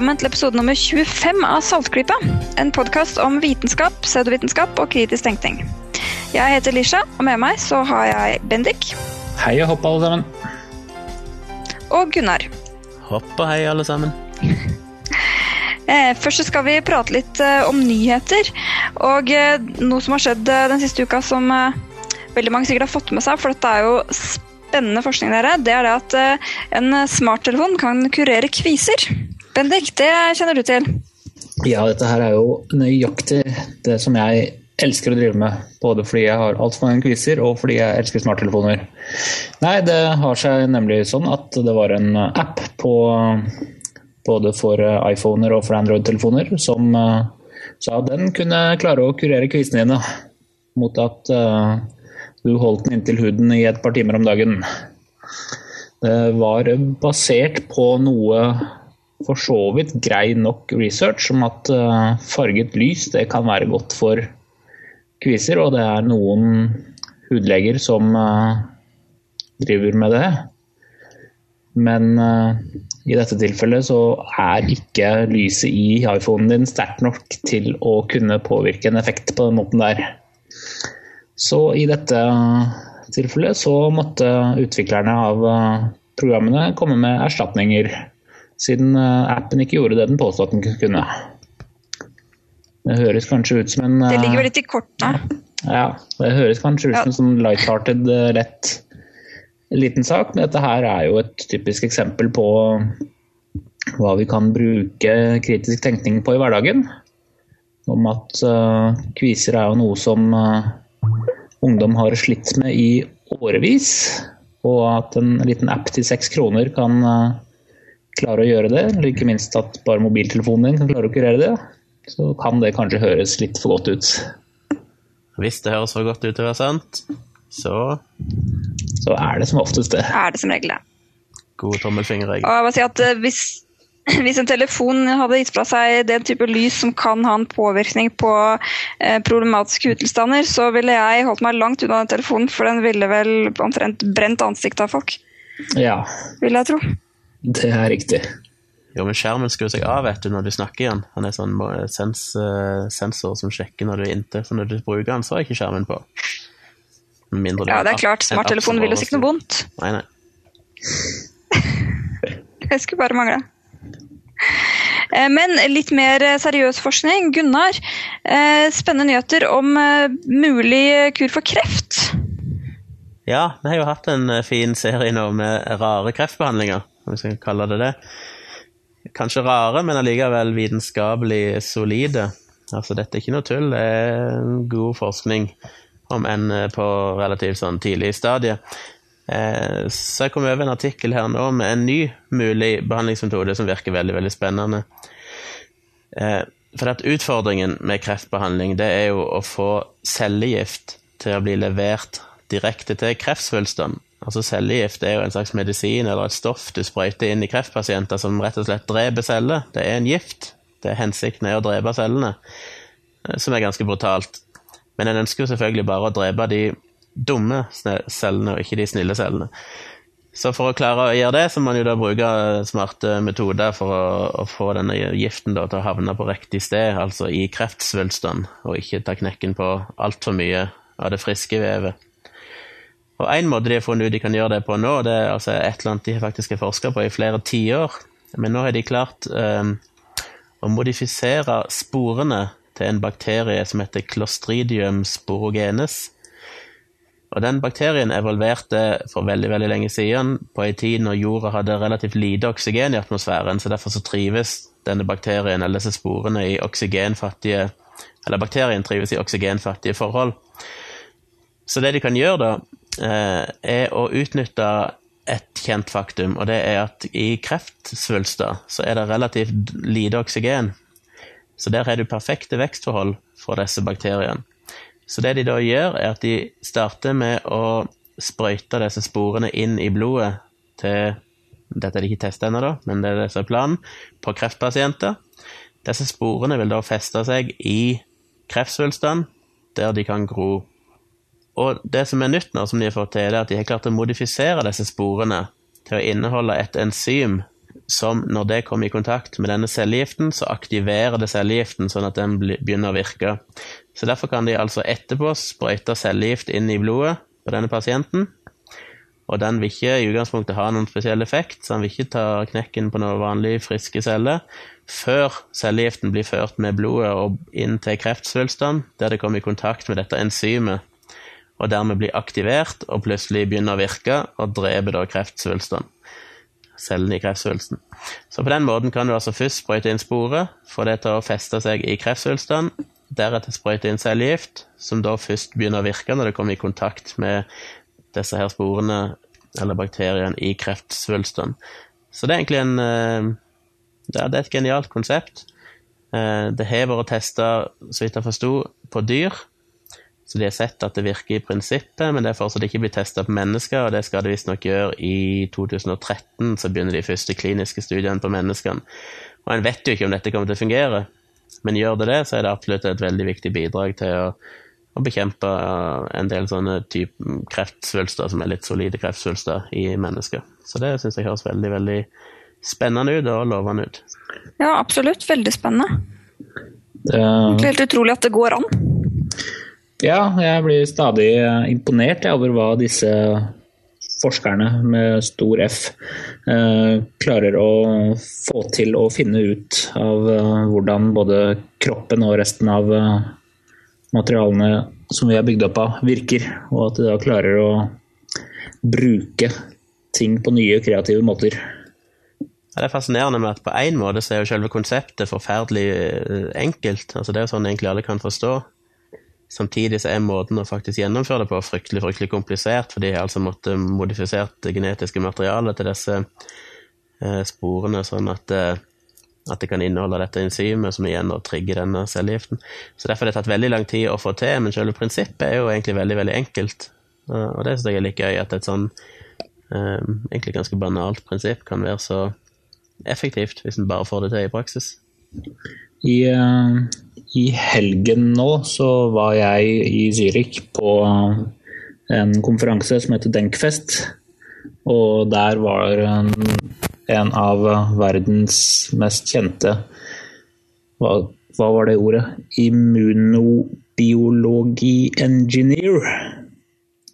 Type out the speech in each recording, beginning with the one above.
Velkommen til episode nummer 25 av Saltklypa. En podkast om vitenskap, pseudovitenskap og kritisk tenkning. Jeg heter Lisha, og med meg så har jeg Bendik Hei og hopp, alle sammen. og Gunnar. Hopp og hei, alle sammen. Eh, først så skal vi prate litt eh, om nyheter. Og eh, noe som har skjedd den siste uka som veldig mange sikkert har fått med seg, for dette er jo spennende forskning, dere, det er det at en smarttelefon kan kurere kviser. Bendik, det kjenner du til. Ja, dette her er jo nøyaktig det som jeg elsker å drive med. Både fordi jeg har altfor mange quizer, og fordi jeg elsker smarttelefoner. Nei, det har seg nemlig sånn at det var en app på både for iPhoner og for Android-telefoner som eh, sa den kunne klare å kurere quizene dine mot at uh, du holdt den inntil huden i et par timer om dagen. Det var basert på noe for så vidt grei nok research om at eh, farget lys det kan være godt for kviser, og det er noen hudleger som eh, driver med det. Men eh, i dette tilfellet så er ikke lyset i iPhonen din sterkt nok til å kunne påvirke en effekt på den måten der. Så i dette tilfellet så måtte utviklerne av programmene komme med erstatninger, siden eh, appen ikke gjorde det den påstod at den kunne. Det høres kanskje ut som en Det eh, ligger vel litt i kortene. ja, det høres kanskje ut som en sånn lighthearted, eh, lett liten sak, men dette her er jo et typisk eksempel på hva vi kan bruke kritisk tenkning på i hverdagen. Om at uh, kviser er jo noe som uh, ungdom har slitt med i årevis, og at en liten app til seks kroner kan eh, klare å gjøre det, eller ikke minst at bare mobiltelefonen din kan klare å kurere det, så kan det kanskje høres litt for godt ut. Hvis det høres for godt ut til å være sant, så Så er det som oftest det. Er det som regel det. god tommelfingerregel. Og jeg må si at eh, hvis, hvis en telefon hadde gitt fra seg den type lys som kan ha en påvirkning på eh, problematiske hudtilstander, så ville jeg holdt meg langt unna den telefonen, for den ville vel omtrent brent ansiktet av folk. Ja, Vil jeg tro. Det er riktig. Jo, men skjermen skrur seg av vet du, når du snakker igjen. Han er sånn sens, eh, sensor som sjekker når du er inntil, for når du bruker den, så er ikke skjermen på. Mindre du Ja, det er klart. Smarttelefonen vil oss ikke noe vondt. Nei, nei. Det skulle bare mangle. Eh, Men litt mer eh, seriøs forskning. Gunnar, eh, spennende nyheter om eh, mulig kur for kreft. Ja, vi har jo hatt en eh, fin serie nå med rare kreftbehandlinger, om vi skal kalle det det. Kanskje rare, men allikevel vitenskapelig solide. Altså, dette er ikke noe tull, det er god forskning, om enn eh, på relativt sånn tidlig stadie. Eh, Så jeg kom over en artikkel her nå med en ny mulig behandlingsmetode som virker veldig, veldig spennende. Eh, For at utfordringen med kreftbehandling, det er jo å få cellegift til å bli levert direkte til kreftsvulstene. Altså cellegift er jo en slags medisin eller et stoff du sprøyter inn i kreftpasienter som rett og slett dreper celler. Det er en gift. Det er Hensikten er å drepe cellene, eh, som er ganske brutalt. Men en ønsker jo selvfølgelig bare å drepe de dumme cellene, og ikke de snille cellene. Så for å klare å gjøre det, så må man jo da bruke smarte metoder for å, å få denne giften da, til å havne på riktig sted, altså i kreftsvulstene, og ikke ta knekken på altfor mye av det friske vevet. Og En måte de har funnet ut de kan gjøre det på nå, det er altså et eller annet de faktisk har forska på i flere tiår. Men nå har de klart um, å modifisere sporene til en bakterie som heter Clostridium sporogenes. Og Den bakterien evolverte for veldig veldig lenge siden, på en tid når jorda hadde relativt lite oksygen i atmosfæren, så derfor så trives denne bakterien eller disse sporene i oksygenfattige Eller bakterien trives i oksygenfattige forhold. Så det de kan gjøre, da, eh, er å utnytte et kjent faktum, og det er at i kreftsvulster så er det relativt lite oksygen. Så der har du perfekte vekstforhold for disse bakteriene. Så det de da gjør, er at de starter med å sprøyte disse sporene inn i blodet til Dette er det ikke testa ennå, da, men det er det som er planen. På kreftpasienter. Disse sporene vil da feste seg i kreftsvulstene, der de kan gro. Og det som er nytt nå, som de har fått til, er at de har klart å modifisere disse sporene til å inneholde et enzym som når det kommer i kontakt med denne cellegiften, så aktiverer det cellegiften sånn at den begynner å virke. Så Derfor kan de altså etterpå sprøyte cellegift inn i blodet på denne pasienten. Og den vil ikke i utgangspunktet ha noen spesiell effekt, så den vil ikke ta knekken på noen vanlige friske celler før cellegiften blir ført med blodet og inn til kreftsvulstene, der det kommer i kontakt med dette enzymet, og dermed blir aktivert og plutselig begynner å virke og dreper da kreftsvulstene cellene i kreftsvulsten. Så på den måten kan du altså først sprøyte inn sporet, få det til å feste seg i kreftsvulsten, deretter sprøyte inn cellegift, som da først begynner å virke når det kommer i kontakt med disse her sporene eller bakteriene i kreftsvulsten. Så det er egentlig en eh, ja, det er et genialt konsept. Eh, det har vært testa, så vidt jeg forsto, på dyr. Så de har sett at det virker i prinsippet, men det er fortsatt ikke blitt testa på mennesker, og det skal det visstnok gjøre i 2013, så begynner de første kliniske studiene på menneskene. Og en vet jo ikke om dette kommer til å fungere, men gjør det det, så er det absolutt et veldig viktig bidrag til å, å bekjempe en del sånne type kreftsvulster som er litt solide kreftsvulster i mennesker. Så det syns jeg høres veldig, veldig spennende ut og lovende ut. Ja, absolutt. Veldig spennende. Det er helt utrolig at det går an. Ja, jeg blir stadig eh, imponert over hva disse forskerne med stor F eh, klarer å få til å finne ut av eh, hvordan både kroppen og resten av materialene som vi har bygd opp av, virker. Og at de da klarer å bruke ting på nye, kreative måter. Det er fascinerende med at på én måte så er jo selve konseptet forferdelig enkelt. Altså Det er jo sånn egentlig alle kan forstå. Samtidig så er måten å faktisk gjennomføre det på fryktelig fryktelig komplisert, for de har altså måttet modifisert det genetiske materialet til disse eh, sporene, sånn at, eh, at, det kan inneholde dette enzymet som igjen trigger denne cellegiften. Så Derfor har det tatt veldig lang tid å få til, men selve prinsippet er jo egentlig veldig veldig enkelt. Og det syns jeg er like gøy, at et sånn eh, egentlig ganske banalt prinsipp kan være så effektivt, hvis en bare får det til i praksis. I, uh, I, helgen nå så var jeg i Zürich på en konferanse som heter Denkfest. Og der var en, en av verdens mest kjente hva, hva var det ordet? Immunobiologi-engineer.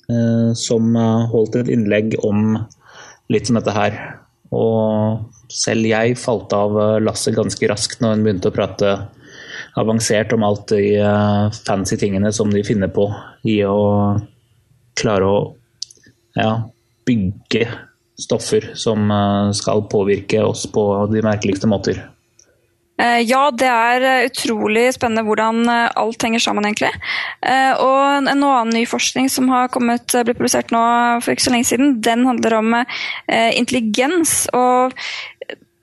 Uh, som holdt et innlegg om litt som dette her. Og selv jeg falt av eh, lasset ganske raskt når hun begynte å prate avansert om alt de eh, fancy tingene som de finner på i å klare å ja, bygge stoffer som eh, skal påvirke oss på de merkeligste måter. Ja, det er utrolig spennende hvordan alt henger sammen, egentlig. Og en annen ny forskning som har kommet, ble publisert nå for ikke så lenge siden, den handler om intelligens. Og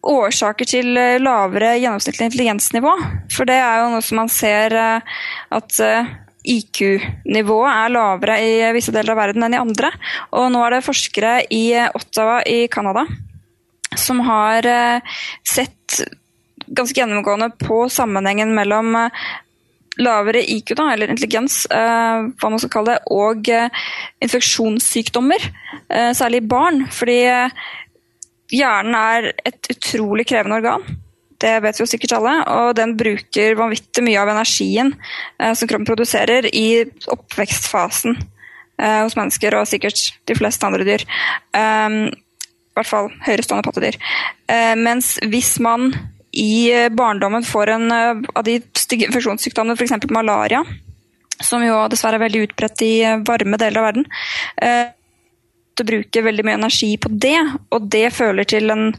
årsaker til eh, lavere gjennomsnittlig intelligensnivå. For det er jo noe som man ser eh, at eh, IQ-nivået er lavere i visse deler av verden enn i andre. Og nå er det forskere i Ottawa i Canada som har sett ganske gjennomgående på sammenhengen mellom lavere IQ, da, eller intelligens, hva man skal kalle det, og infeksjonssykdommer, særlig barn. Fordi hjernen er et utrolig krevende organ. Det vet vi jo sikkert alle. Og den bruker vanvittig mye av energien eh, som kroppen produserer i oppvekstfasen eh, hos mennesker, og sikkert de fleste andre dyr. Um, I hvert fall høyerestående pattedyr. Uh, mens hvis man i barndommen får en av de stygge infeksjonssykdommene, f.eks. malaria, som jo dessverre er veldig utbredt i varme deler av verden, uh, bruke veldig mye energi på det, og det føler til en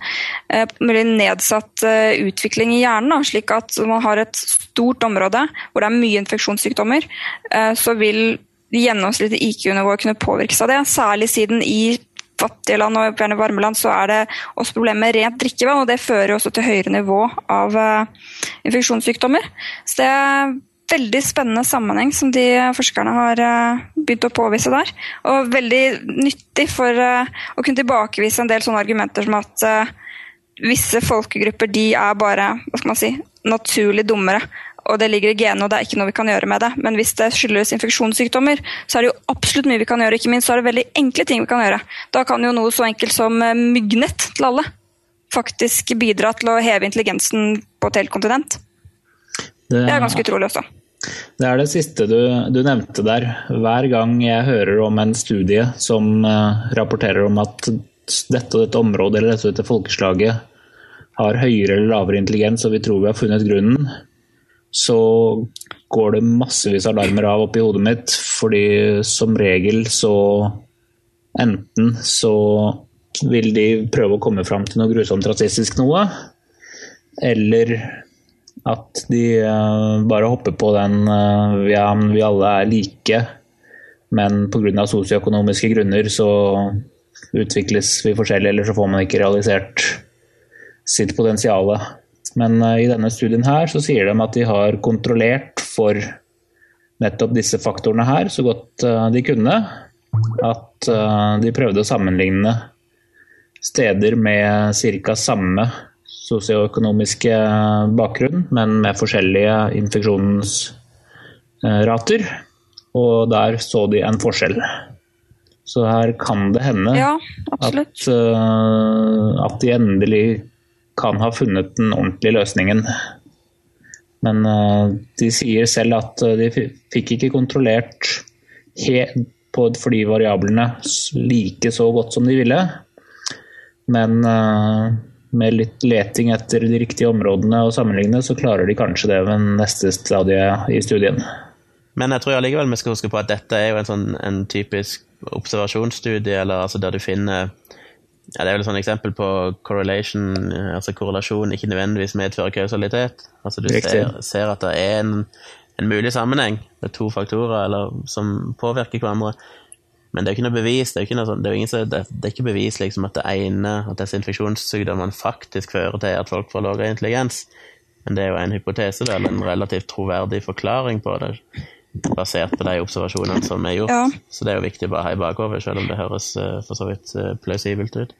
eh, nedsatt eh, utvikling i hjernen. Da, slik at man har et stort område hvor det er mye infeksjonssykdommer, eh, så vil gjennomsnittlig IQ-nivået kunne påvirkes av det. Særlig siden i fattige land og gjerne varme land så er det også problemer med rent drikkevann, og det fører også til høyere nivå av infeksjonssykdommer. Så det veldig spennende sammenheng som de forskerne har uh, begynt å påvise der. Og veldig nyttig for uh, å kunne tilbakevise en del sånne argumenter som at uh, visse folkegrupper de er bare hva skal man si, naturlig dummere. Og det ligger i genene, og det er ikke noe vi kan gjøre med det. Men hvis det skyldes infeksjonssykdommer, så er det jo absolutt mye vi kan gjøre. Ikke minst så er det veldig enkle ting vi kan gjøre. Da kan jo noe så enkelt som myggnett til alle faktisk bidra til å heve intelligensen på et helt kontinent. Det er ganske utrolig også. Det er det siste du, du, nevnte der. Hver gang jeg hører om en studie som uh, rapporterer om at dette og dette området eller dette, og dette folkeslaget har høyere eller lavere intelligens og vi tror vi har funnet grunnen, så går det massevis alarmer av oppi hodet mitt. Fordi som regel så enten så vil de prøve å komme fram til noe grusomt rasistisk noe, eller at de uh, bare hopper på den uh, ja, vi alle er like, men pga. sosioøkonomiske grunner så utvikles vi forskjellig, eller så får man ikke realisert sitt potensial. Men uh, i denne studien her så sier de at de har kontrollert for nettopp disse faktorene her så godt de kunne. At de prøvde å sammenligne steder med ca. samme sosioøkonomiske bakgrunn, men med forskjellige infeksjonsrater. Og der så de en forskjell. Så her kan det hende ja, at, uh, at, de endelig kan ha funnet den ordentlige løsningen. Men uh, de sier selv at uh, de fikk ikke kontrollert på, for de variablene like så godt som de ville. Men med litt leting etter de riktige områdene og sammenligne, så klarer de kanskje det ved neste stadie i studien. Men jeg tror allikevel vi skal huske på at dette er jo en, sånn, en typisk observasjonsstudie, eller altså der du finner ja, Det er vel et sånt eksempel på correlation, altså korrelasjon ikke nødvendigvis medfører kausalitet. Altså Du ser, ser, at det er en, en mulig sammenheng med to faktorer eller, som påvirker hverandre. Men det er ikke noe bevis. Det er ikke, noe, det er ingen, det, det er ikke bevis liksom, at det ene, at disse infeksjonssykdommene faktisk fører til at folk får lavere intelligens. Men det er jo en hypotese, eller en relativt troverdig forklaring på det, basert på de observasjonene som er gjort. Ja. Så det er jo viktig å ha i bakhodet, selv om det høres uh, for så vidt uh, plausibelt ut.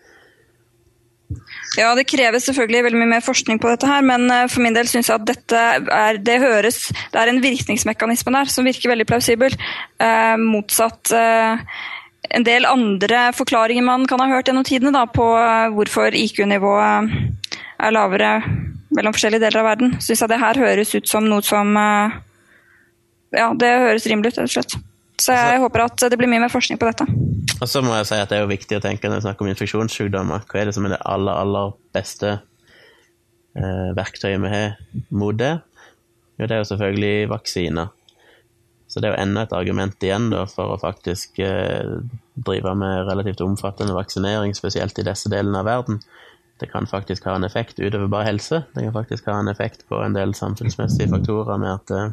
Ja, det kreves selvfølgelig veldig mye mer forskning på dette her, men eh, for min del syns jeg at dette er Det høres Det er en virkningsmekanisme der som virker veldig plausibel. Eh, motsatt eh, en del andre forklaringer man kan ha hørt gjennom tidene da, på eh, hvorfor IQ-nivået er lavere mellom forskjellige deler av verden. Syns jeg det her høres ut som noe som eh, Ja, det høres rimelig ut, rett og slett. Så jeg altså, håper at det blir mye mer forskning på dette. Og så må jeg si at det er jo viktig å tenke når vi snakker om infeksjonssykdommer. Hva er det som er det aller, aller beste eh, verktøyet vi har mot det? Jo, det er jo selvfølgelig vaksiner. Så det er jo enda et argument igjen da, for å faktisk eh, drive med relativt omfattende vaksinering, spesielt i disse delene av verden. Det kan faktisk ha en effekt utover bare helse. Det kan faktisk ha en effekt på en del samfunnsmessige faktorer med at eh,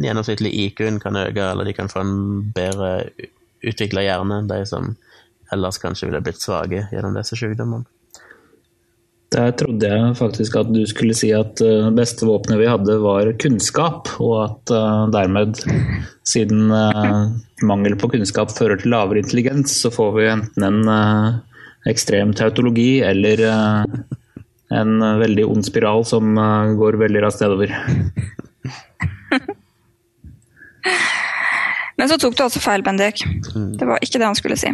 den gjennomsnittlige IQ-en kan øke, eller de kan få en bedre utvikla hjerne enn de som ellers kanskje ville blitt svake gjennom disse sykdommene. Der trodde jeg faktisk at du skulle si at det uh, beste våpenet vi hadde, var kunnskap, og at uh, dermed, siden uh, mangel på kunnskap fører til lavere intelligens, så får vi enten en ekstrem tautologi eller en veldig ond spiral som går veldig raskt nedover. Men så tok du altså feil, Bendik. Mm. Det var ikke det han skulle si.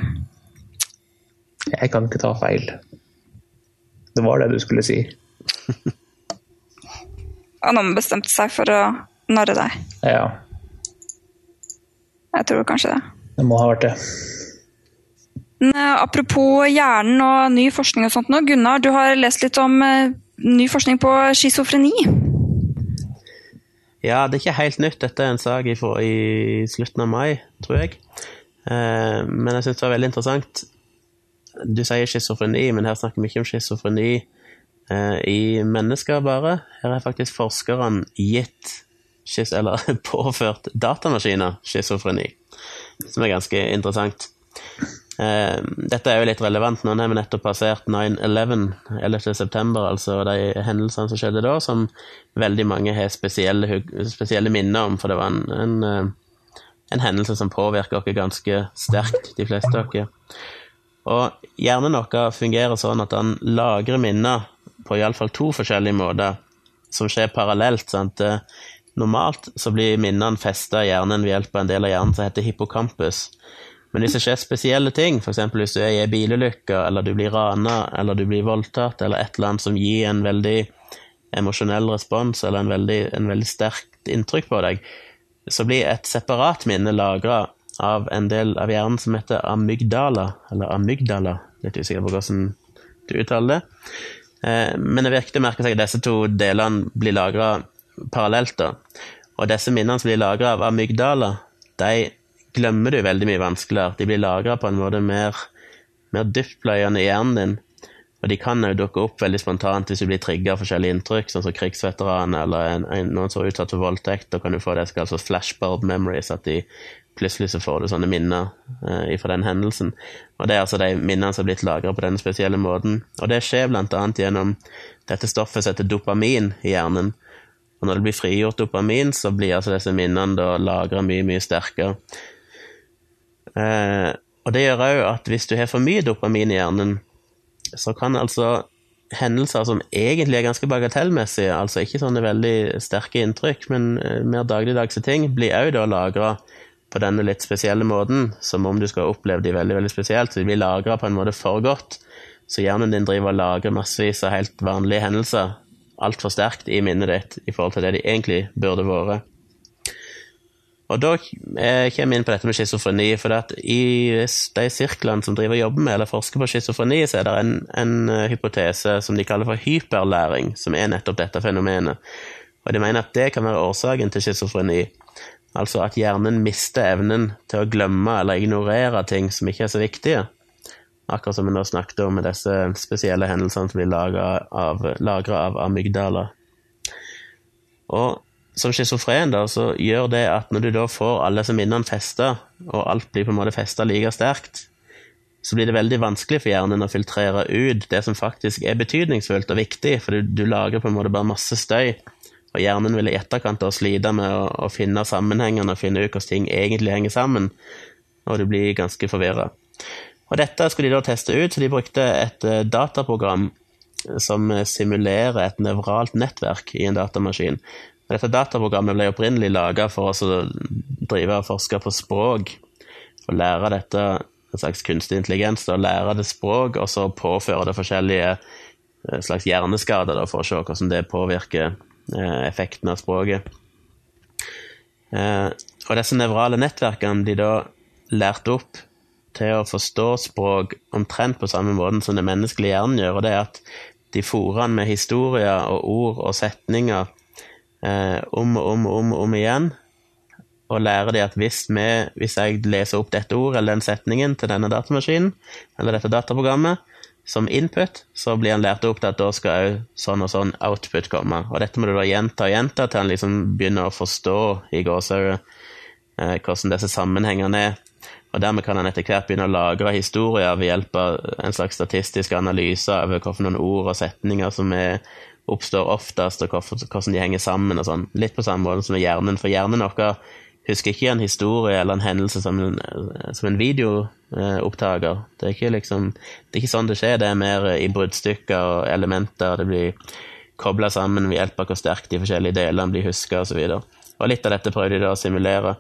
Jeg kan ikke ta feil. Det var det du skulle si. Han ombestemte seg for å narre deg. Ja. Jeg tror kanskje det. Det må ha vært det. Apropos hjernen og ny forskning og sånt nå. Gunnar, du har lest litt om uh, ny forskning på schizofreni. Ja, det er ikke helt nytt. Dette er en sak i, slutten av mai, tror jeg. Eh, men jeg syns det var veldig interessant. Du sier schizofreni, men her snakker vi ikke om schizofreni eh, i mennesker, bare. Her er faktisk forskerne gitt eller påført datamaskiner schizofreni, som er ganske interessant. Eh, dette er jo litt relevant. Nå har vi nettopp passert 9-11, 11.9., altså de hendelsene som skjedde da, som veldig mange har spesielle, spesielle minner om, for det var en, en, eh, en hendelse som påvirker oss ganske sterkt, de fleste av oss. Og hjernen vår fungerer sånn at han lagrer minner på iallfall to forskjellige måter, som skjer parallelt. sant? Eh, normalt så blir minnene festa i hjernen ved hjelp av en del av hjernen som heter hippocampus. Men hvis det skjer spesielle ting, f.eks. hvis du er i ei bilulykke, eller du blir rana, eller du blir voldtatt, eller et eller annet som gir en veldig emosjonell respons, eller en veldig, en veldig sterkt inntrykk på deg, så blir et separat minne lagra av en del av hjernen som heter amygdala, eller amygdala, litt usikker på hvordan du uttaler det. Eh, men det er viktig å merke seg at disse to delene blir lagra parallelt. da. Og disse minnene som blir lagra av amygdala, de glemmer du veldig mye vanskeligere. De blir lagra på en måte mer, mer dyptpløyende i hjernen din. Og de kan jo dukke opp veldig spontant hvis du blir trigga av forskjellige inntrykk, sånn som krigsveteran eller en, en, noen som er utsatt for voldtekt. Da kan du få det som kalles flashbulb memories, at de plutselig så får du sånne minner eh, fra den hendelsen. Og det er altså de minnene som har blitt lagra på denne spesielle måten. Og det skjer annet gjennom dette stoffet som heter dopamin i hjernen. Og når det blir frigjort dopamin, så blir altså disse minnene da lagra mye, mye sterkere. Eh, og det gjør òg at hvis du har for mye dopamin i hjernen, så kan altså hendelser som egentlig er ganske bagatellmessige, altså ikke sånne veldig sterke inntrykk, men eh, mer dagligdagse ting, blir òg da lagra på denne litt spesielle måten, som om du skal ha opplevd de veldig veldig spesielt. Så de blir lagra på en måte for godt. Så hjernen din driver og lager massevis av helt vanlige hendelser altfor sterkt i minnet ditt i forhold til det de egentlig burde vært. Og da eh, kommer jeg inn på dette med schizofreni, for i de sirklene som driver jobber med eller forsker på schizofreni, så er det en, en eh, hypotese som de kaller for hyperlæring, som er nettopp dette fenomenet. Og de mener at det kan være årsaken til schizofreni. Altså at hjernen mister evnen til å glemme eller ignorere ting som ikke er så viktige. Akkurat som vi nå snakket om med disse spesielle hendelsene som blir lagra av, av, amygdala. Og som schizofren da, så gjør det at når du da får alle disse minnene festa, og alt blir på en måte festa like sterkt, så blir det veldig vanskelig for hjernen å filtrere ut det som faktisk er betydningsfullt og viktig, for du, du lager på en måte bare masse støy og hjernen vil i etterkant da slite med å, å finne sammenhengene og finne ut hvordan ting egentlig henger sammen, og du blir ganske forvirra. Og dette skulle de da teste ut, så de brukte et eh, dataprogram som simulerer et nevralt nettverk i en datamaskin. Dette dataprogrammet ble opprinnelig laga for å drive og forske på språk, og lære dette en slags kunstig intelligens, å lære det språk, og så påføre det forskjellige eh, slags hjerneskader for å se hvordan det påvirker Eh, effekten av språket. Eh, og disse nevrale nettverkene de da lærte opp til å forstå språk omtrent på samme måte som den menneskelige hjernen gjør, og det er at de fôrer den med historier og ord og setninger eh, om og om og om, om, igjen, og lærer de at hvis, vi, hvis jeg leser opp dette ordet eller den setningen til denne datamaskinen, eller dette dataprogrammet, som input, så blir han lært opp til at da skal òg sånn og sånn output komme. Og dette må du da gjenta og gjenta til han liksom begynner å forstå i gåsehudet eh, hvordan disse sammenhengene er. Og dermed kan han etter hvert begynne å lagre historier ved hjelp av en slags statistisk analyse over hvilke ord og setninger som er, oppstår oftest, og hvordan de henger sammen og sånn. Litt på samme måte som med hjernen, for hjernen vår husker ikke en historie eller en hendelse som en, som en videoopptaker. Det er ikke liksom Det er ikke sånn det skjer, det er mer i bruddstykker og elementer. Det blir kobla sammen ved hjelp av hvor sterkt de forskjellige delene blir huska osv. Og, så og litt av dette prøvde de da å simulere.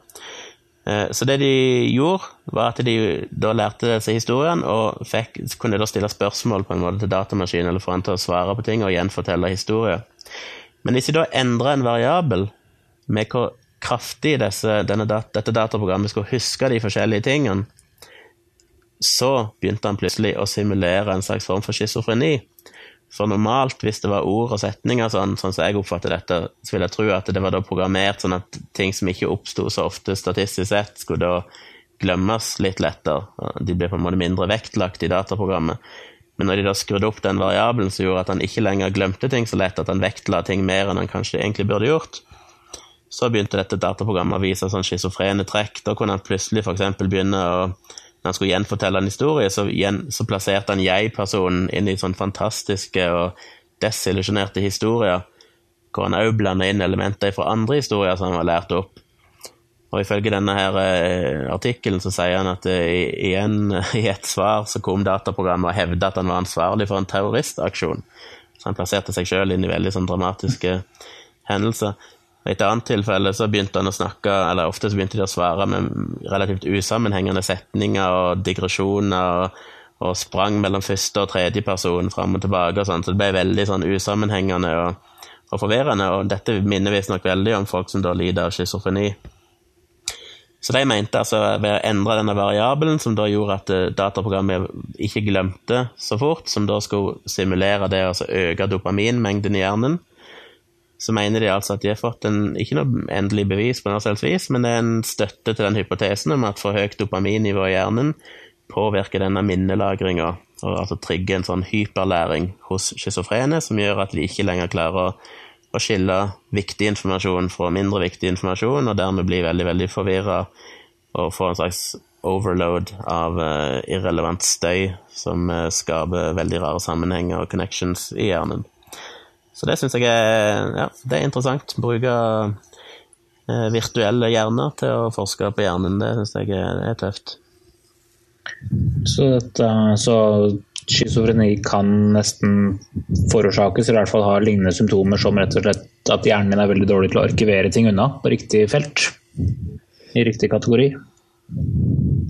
Eh, så det de gjorde, var at de da lærte seg historien, og fikk, kunne da stille spørsmål på en måte til datamaskinen eller få han til å svare på ting og gjenfortelle historier. Men hvis de da endrer en variabel med hvor kraftig disse, dat dette dataprogrammet skulle huske de forskjellige tingene, så begynte han plutselig å simulere en slags form for schizofreni. For normalt, hvis det var ord og setninger sånn, sånn som jeg oppfatter dette, så vil jeg tro at det var da programmert sånn at ting som ikke oppsto så ofte statistisk sett, skulle da glemmes litt lettere. De ble på en måte mindre vektlagt i dataprogrammet. Men når de da skrudde opp den variabelen som gjorde at han ikke lenger glemte ting så lett, at han vektla ting mer enn han kanskje egentlig burde gjort, så begynte dette dataprogrammet å vise sånn schizofrene trekk. Da kunne han plutselig f.eks. begynne å Når han skulle gjenfortelle en historie, så, igjen, så plasserte han jeg-personen inn i sånne fantastiske og desillusjonerte historier, hvor han òg blanda inn elementer fra andre historier som han var lært opp. Og ifølge denne her eh, artikkelen så sier han at eh, igjen i et svar så kom dataprogrammet og hevda at han var ansvarlig for en terroristaksjon. Så han plasserte seg sjøl inn i veldig sånn dramatiske hendelser. I et annet tilfelle så begynte han å snakke, eller ofte så begynte de å svare med relativt usammenhengende setninger og digresjoner, og, og sprang mellom første og tredje person fram og tilbake, og sånt, så det ble veldig sånn usammenhengende og, og forvirrende. Og dette minner visstnok veldig om folk som da lider av schizofreni. Så de mente altså ved å endre denne variabelen, som da gjorde at eh, dataprogrammet ikke glemte så fort, som da skulle simulere det, altså øke dopaminmengden i hjernen, så mener de altså at de har fått en, ikke noe endelig bevis på noe vis, men det er en støtte til den hypotesen om at for høyt dopaminnivå i hjernen påvirker denne minnelagringa, og altså trigger en sånn hyperlæring hos schizofrene som gjør at de ikke lenger klarer å, skille viktig informasjon fra mindre viktig informasjon, og dermed blir veldig, veldig forvirra og får en slags overload av uh, irrelevant støy som uh, skaper veldig rare sammenhenger og connections i hjernen. Så det syns jeg er, ja, det er interessant. Bruke eh, virtuelle hjerner til å forske på hjernen, det syns jeg er, er, tøft. Så, dette, så schizofreni kan nesten forårsakes, eller i hvert fall ha lignende symptomer som rett og slett at hjernen din er veldig dårlig til å arkivere ting unna på riktig felt? I riktig kategori?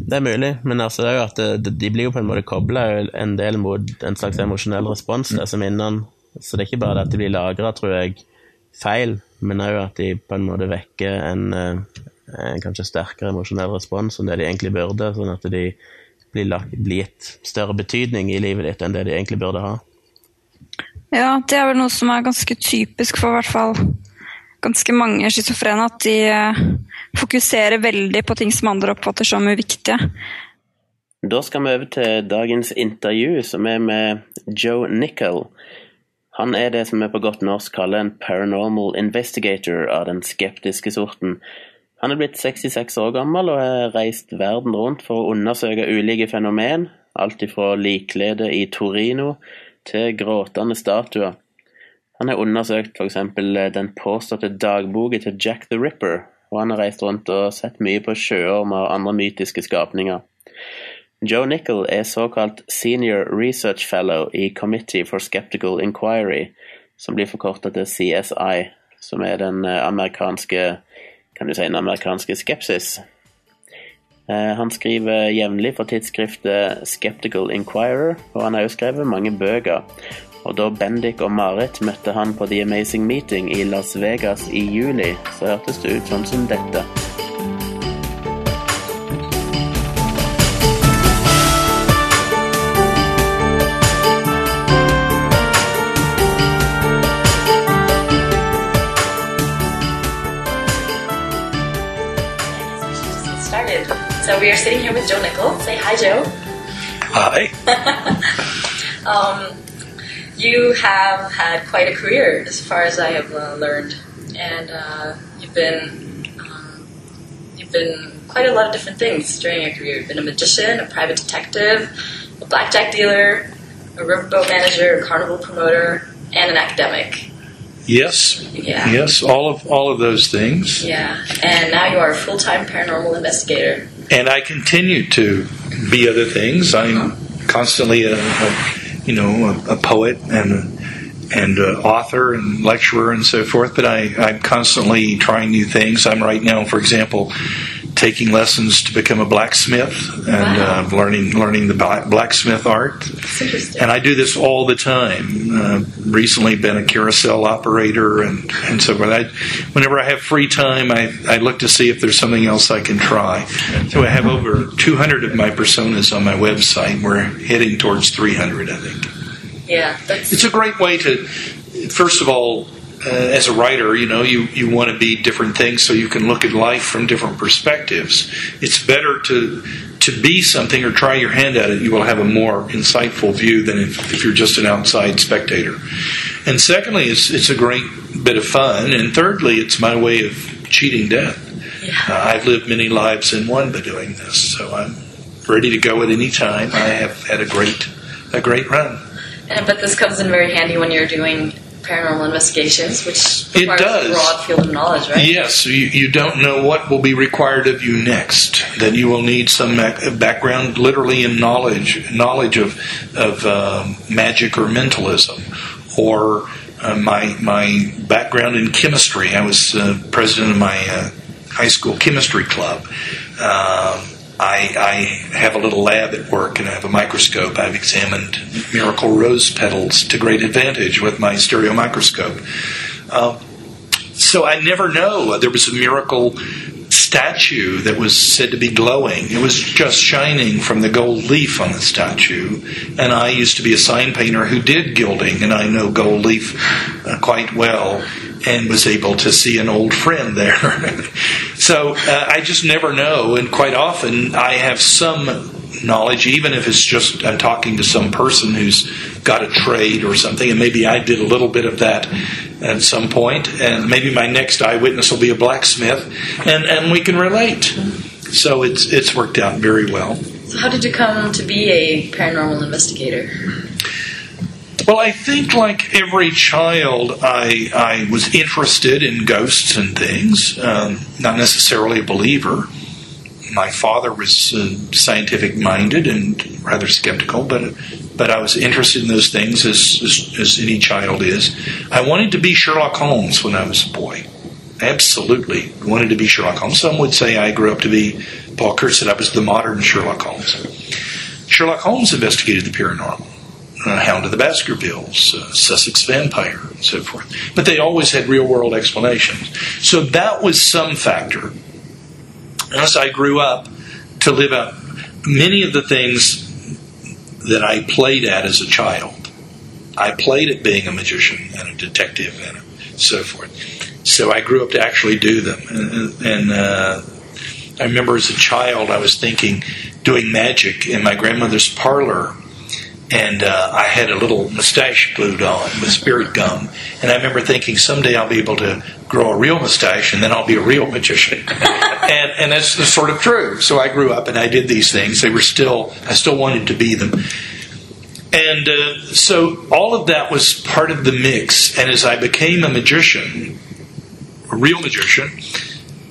Det er mulig, men altså det er jo at det, de blir jo på en måte kobla en del mot en slags emosjonell respons, det som minnene så det er ikke bare det at de blir lagra, tror jeg, feil, men òg at de på en måte vekker en, eh, en kanskje sterkere emosjonell respons enn det de egentlig burde, sånn at de blir, lagt, blir gitt større betydning i livet ditt enn det de egentlig burde ha. Ja, det er vel noe som er ganske typisk for hvert fall ganske mange schizofrene, at de eh, fokuserer veldig på ting som andre oppfatter som uviktige. Da skal vi over til dagens intervju, som er med Joe Nickel. Han er det som vi på godt norsk kaller en paranormal investigator av den skeptiske sorten. Han er blitt 66 år gammel og har reist verden rundt for å undersøke ulike fenomen, alt ifra likkledet i Torino til gråtende statuer. Han har undersøkt f.eks. den påståtte dagboka til Jack the Ripper, og han har reist rundt og sett mye på sjøormer og andre mytiske skapninger. Joe Nickel er såkalt Senior Research Fellow i Committee for Skeptical Inquiry, som blir forkortet til CSI, som er den eh, amerikanske kan du si, den amerikanske skepsis. Eh, han skriver jevnlig for tidsskriftet Skeptical Inquirer, og han har også skrevet mange bøker. Og Da Bendik og Marit møtte han på The Amazing Meeting i Las Vegas i juli, så hørtes det ut sånn som dette. So we are sitting here with Joe Nickell. Say hi, Joe. Hi. um, you have had quite a career, as far as I have uh, learned, and uh, you've been um, you've been quite a lot of different things during your career. You've been a magician, a private detective, a blackjack dealer, a riverboat manager, a carnival promoter, and an academic. Yes. Yeah. Yes, all of all of those things. Yeah, and now you are a full-time paranormal investigator and I continue to be other things. I'm constantly a, a you know a, a, poet and and uh, author and lecturer and so forth. But I, I'm constantly trying new things. I'm right now, for example, taking lessons to become a blacksmith and wow. uh, learning learning the blacksmith art. And I do this all the time. Uh, recently, been a carousel operator, and and so I, whenever I have free time, I, I look to see if there's something else I can try. So I have over 200 of my personas on my website. We're heading towards 300, I think. Yeah, it's a great way to, first of all, uh, as a writer, you know, you, you want to be different things so you can look at life from different perspectives. It's better to to be something or try your hand at it. You will have a more insightful view than if, if you're just an outside spectator. And secondly, it's it's a great bit of fun. And thirdly, it's my way of cheating death. Uh, I've lived many lives in one by doing this, so I'm ready to go at any time. I have had a great a great run. And but this comes in very handy when you're doing paranormal investigations, which it does. a broad field of knowledge, right? Yes, you, you don't know what will be required of you next. Then you will need some background, literally in knowledge, knowledge of of uh, magic or mentalism, or uh, my my background in chemistry. I was uh, president of my uh, high school chemistry club. Um, I, I, have a little lab at work and I have a microscope. I've examined miracle rose petals to great advantage with my stereo microscope. Um, so I never know. There was a miracle statue that was said to be glowing. It was just shining from the gold leaf on the statue. And I used to be a sign painter who did gilding, and I know gold leaf uh, quite well and was able to see an old friend there. so uh, I just never know, and quite often I have some knowledge, even if it's just I'm talking to some person who's got a trade or something, and maybe I did a little bit of that at some point, and maybe my next eyewitness will be a blacksmith, and, and we can relate. So it's it's worked out very well. So how did you come to be a paranormal investigator? Well, I think like every child, I I was interested in ghosts and things. Um, not necessarily a believer. My father was uh, scientific minded and rather skeptical, but but I was interested in those things as, as, as any child is. I wanted to be Sherlock Holmes when I was a boy. Absolutely wanted to be Sherlock Holmes. Some would say I grew up to be. Paul Kurtz said I was the modern Sherlock Holmes. Sherlock Holmes investigated the paranormal uh, Hound of the Baskervilles, uh, Sussex Vampire, and so forth. But they always had real world explanations. So that was some factor. As I grew up to live out many of the things that I played at as a child, I played at being a magician and a detective and so forth. So I grew up to actually do them. And, and uh, I remember as a child, I was thinking, doing magic in my grandmother's parlor and uh, I had a little mustache glued on with spirit gum. And I remember thinking someday I'll be able to grow a real mustache, and then I'll be a real magician. and and that's sort of true. So I grew up and I did these things. They were still I still wanted to be them. And uh, so all of that was part of the mix. And as I became a magician, a real magician,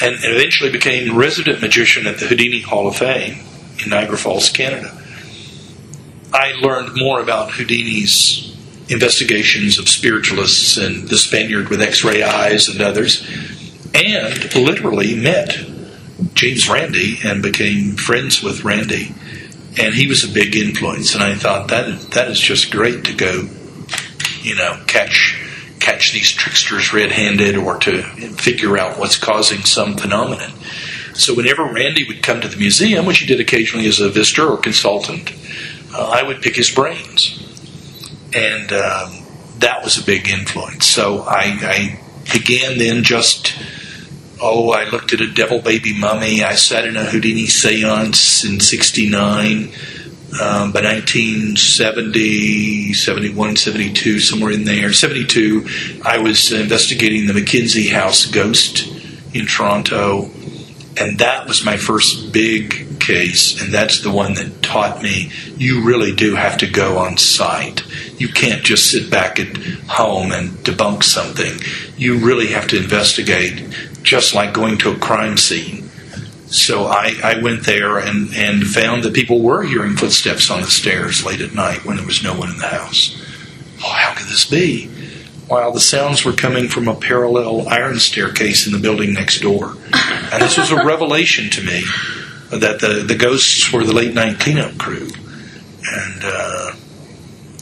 and eventually became resident magician at the Houdini Hall of Fame in Niagara Falls, Canada I learned more about Houdini's investigations of spiritualists and the Spaniard with x ray eyes and others, and literally met James Randi and became friends with Randi. And he was a big influence, and I thought that that is just great to go, you know, catch catch these tricksters red-handed or to figure out what's causing some phenomenon. So whenever Randi would come to the museum, which he did occasionally as a visitor or consultant, uh, I would pick his brains. And um, that was a big influence. So I, I began then just oh, I looked at a devil baby mummy. I sat in a Houdini seance in 69. Um, by 1970, 71, 72, somewhere in there, 72, I was investigating the Mackenzie House ghost in Toronto. And that was my first big case, and that's the one that taught me you really do have to go on site. You can't just sit back at home and debunk something. You really have to investigate, just like going to a crime scene. So I, I went there and, and found that people were hearing footsteps on the stairs late at night when there was no one in the house. Oh, how could this be? While the sounds were coming from a parallel iron staircase in the building next door. And this was a revelation to me that the, the ghosts were the late night cleanup crew, and uh,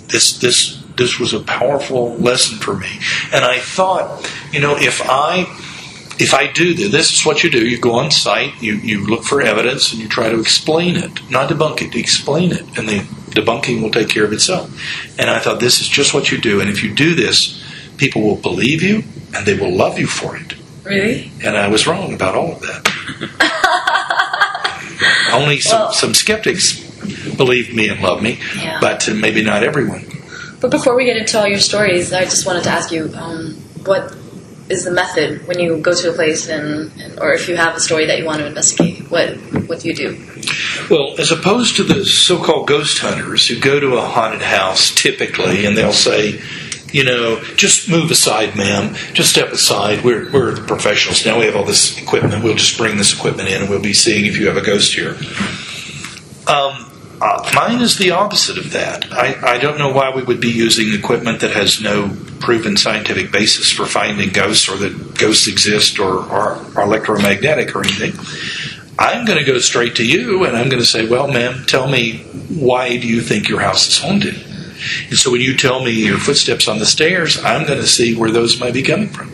this this this was a powerful lesson for me. And I thought, you know, if I if I do this, this is what you do. You go on site, you, you look for evidence, and you try to explain it, not debunk it, explain it, and the debunking will take care of itself. And I thought this is just what you do, and if you do this, people will believe you and they will love you for it. Really? And I was wrong about all of that. Only some, well, some skeptics believe me and love me, yeah. but maybe not everyone. But before we get into all your stories, I just wanted to ask you um, what is the method when you go to a place and, and, or if you have a story that you want to investigate? What what do you do? Well, as opposed to the so-called ghost hunters who go to a haunted house typically and they'll say, you know, just move aside, ma'am. Just step aside. We're, we're the professionals now. We have all this equipment. We'll just bring this equipment in and we'll be seeing if you have a ghost here. Um, uh, mine is the opposite of that. I, I don't know why we would be using equipment that has no proven scientific basis for finding ghosts or that ghosts exist or are, are electromagnetic or anything. I'm going to go straight to you and I'm going to say, well, ma'am, tell me why do you think your house is haunted? And so when you tell me your footsteps on the stairs, I'm going to see where those might be coming from.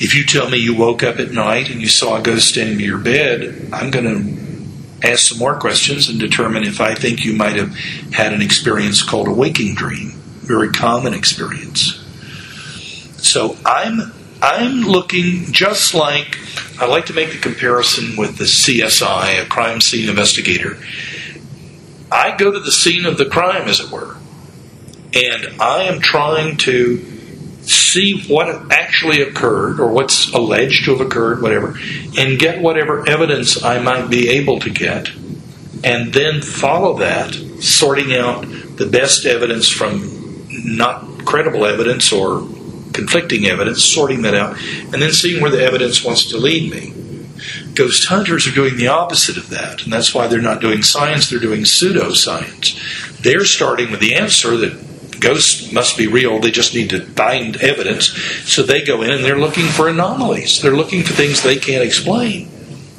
If you tell me you woke up at night and you saw a ghost standing near your bed, I'm going to ask some more questions and determine if I think you might have had an experience called a waking dream, very common experience. So I'm I'm looking just like I like to make the comparison with the CSI, a crime scene investigator. I go to the scene of the crime, as it were, and I am trying to see what actually occurred or what's alleged to have occurred, whatever, and get whatever evidence I might be able to get, and then follow that, sorting out the best evidence from not credible evidence or conflicting evidence, sorting that out, and then seeing where the evidence wants to lead me. Ghost hunters are doing the opposite of that, and that's why they're not doing science, they're doing pseudoscience. They're starting with the answer that ghosts must be real, they just need to find evidence. So they go in and they're looking for anomalies, they're looking for things they can't explain.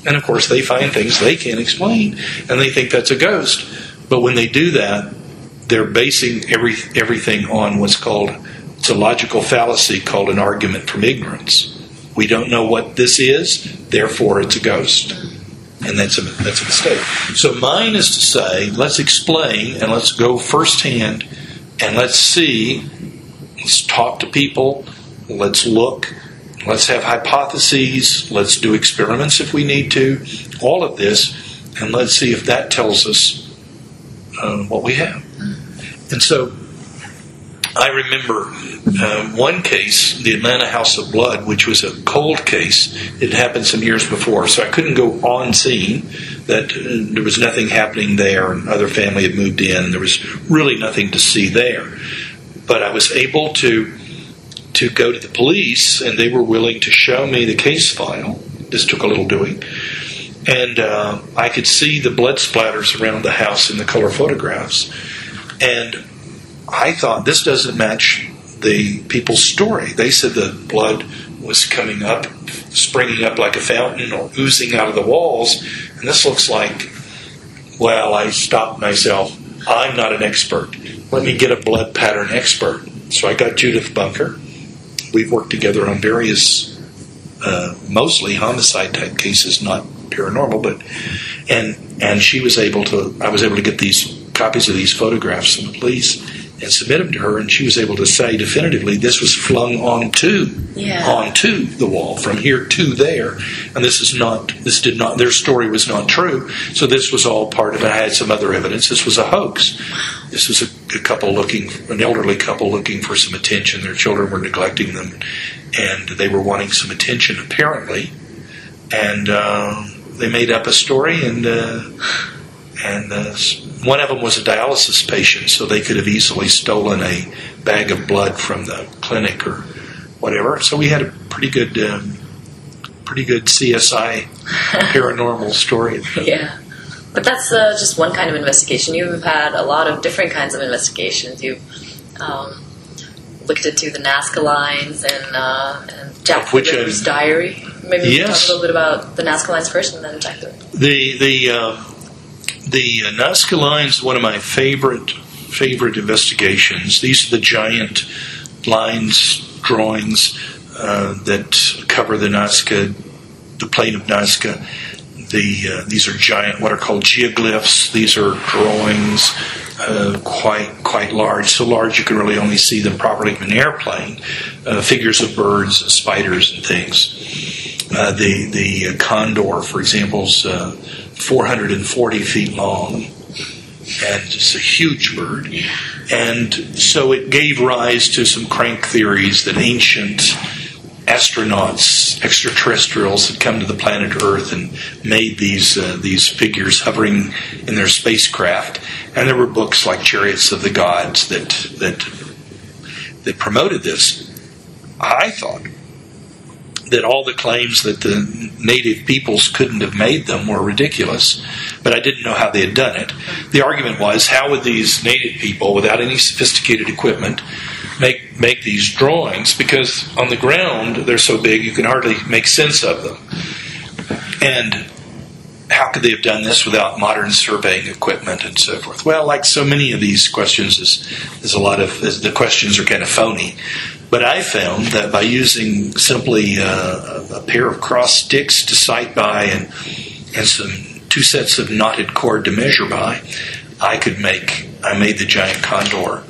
And of course, they find things they can't explain, and they think that's a ghost. But when they do that, they're basing every, everything on what's called it's a logical fallacy called an argument from ignorance. We don't know what this is, therefore it's a ghost. And that's a, that's a mistake. So mine is to say, let's explain and let's go firsthand and let's see, let's talk to people, let's look, let's have hypotheses, let's do experiments if we need to, all of this, and let's see if that tells us uh, what we have. And so I remember uh, one case, the Atlanta House of Blood, which was a cold case. It happened some years before, so I couldn't go on scene. That uh, there was nothing happening there, and other family had moved in, and there was really nothing to see there. But I was able to to go to the police, and they were willing to show me the case file. This took a little doing, and uh, I could see the blood splatters around the house in the color photographs, and I thought this doesn't match the people's story. They said the blood was coming up, springing up like a fountain or oozing out of the walls, and this looks like, well, I stopped myself. I'm not an expert. Let me get a blood pattern expert. So I got Judith Bunker. We've worked together on various, uh, mostly homicide type cases, not paranormal, but and and she was able to. I was able to get these copies of these photographs from the police and submit them to her, and she was able to say definitively this was flung onto Yeah. onto the wall from here to there, and this is not this did not their story was not true. So this was all part of it. I had some other evidence. This was a hoax. This was a, a couple looking, an elderly couple looking for some attention. Their children were neglecting them, and they were wanting some attention apparently, and uh, they made up a story and. Uh, and uh, one of them was a dialysis patient, so they could have easily stolen a bag of blood from the clinic or whatever. So we had a pretty good, um, pretty good CSI paranormal story. Yeah. But that's uh, just one kind of investigation. You've had a lot of different kinds of investigations. You've um, looked into the Nazca lines and, uh, and Jack the Ripper's diary. Maybe we can talk a little bit about the Nazca lines first and then Jack the Ripper. The the uh, the uh, Nazca lines is one of my favorite favorite investigations. These are the giant lines drawings uh, that cover the Nazca, the plain of Nazca. The uh, these are giant, what are called geoglyphs. These are drawings uh, quite quite large, so large you can really only see them properly from an airplane. Uh, figures of birds, spiders, and things. Uh, the the condor, for example, is uh, 440 feet long, and it's a huge bird. And so it gave rise to some crank theories that ancient astronauts, extraterrestrials, had come to the planet Earth and made these uh, these figures hovering in their spacecraft. And there were books like Chariots of the Gods that that that promoted this. I thought that all the claims that the native peoples couldn't have made them were ridiculous, but I didn't know how they had done it. The argument was how would these native people, without any sophisticated equipment, make make these drawings? Because on the ground they're so big you can hardly make sense of them. And how could they have done this without modern surveying equipment and so forth? Well, like so many of these questions, is there's a lot of the questions are kind of phony. But I found that by using simply uh, a pair of cross sticks to sight by and and some two sets of knotted cord to measure by, I could make I made the giant condor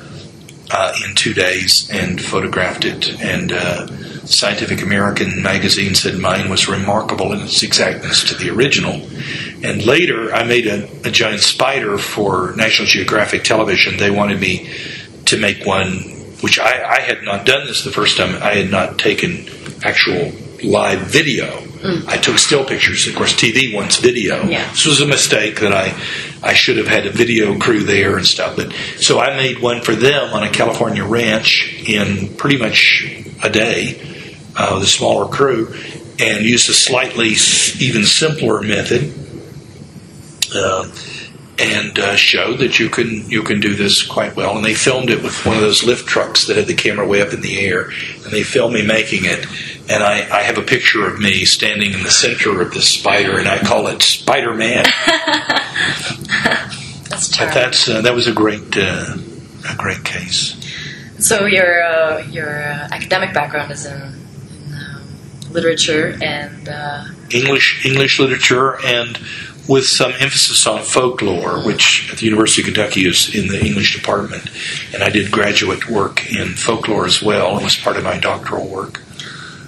uh, in two days and photographed it. And uh, Scientific American magazine said mine was remarkable in its exactness to the original. And later, I made a, a giant spider for National Geographic Television. They wanted me to make one which I, I, had not done this the first time. I had not taken actual live video. Mm. I took still pictures. Of course, TV wants video. Yeah. This was a mistake that I I should have had a video crew there and stuff. But so I made one for them on a California ranch in pretty much a day uh, with a smaller crew, and used a slightly even simpler method. Uh, and uh, showed that you can you can do this quite well. And they filmed it with one of those lift trucks that had the camera way up in the air, and they filmed me making it. And I, I have a picture of me standing in the center of this spider, and I call it Spider Man. that's but that's uh, that was a great uh, a great case. So your uh, your uh, academic background is in, in um, literature and uh, English English literature and with some emphasis on folklore, which at the University of Kentucky is in the English department. And I did graduate work in folklore as well. It was part of my doctoral work.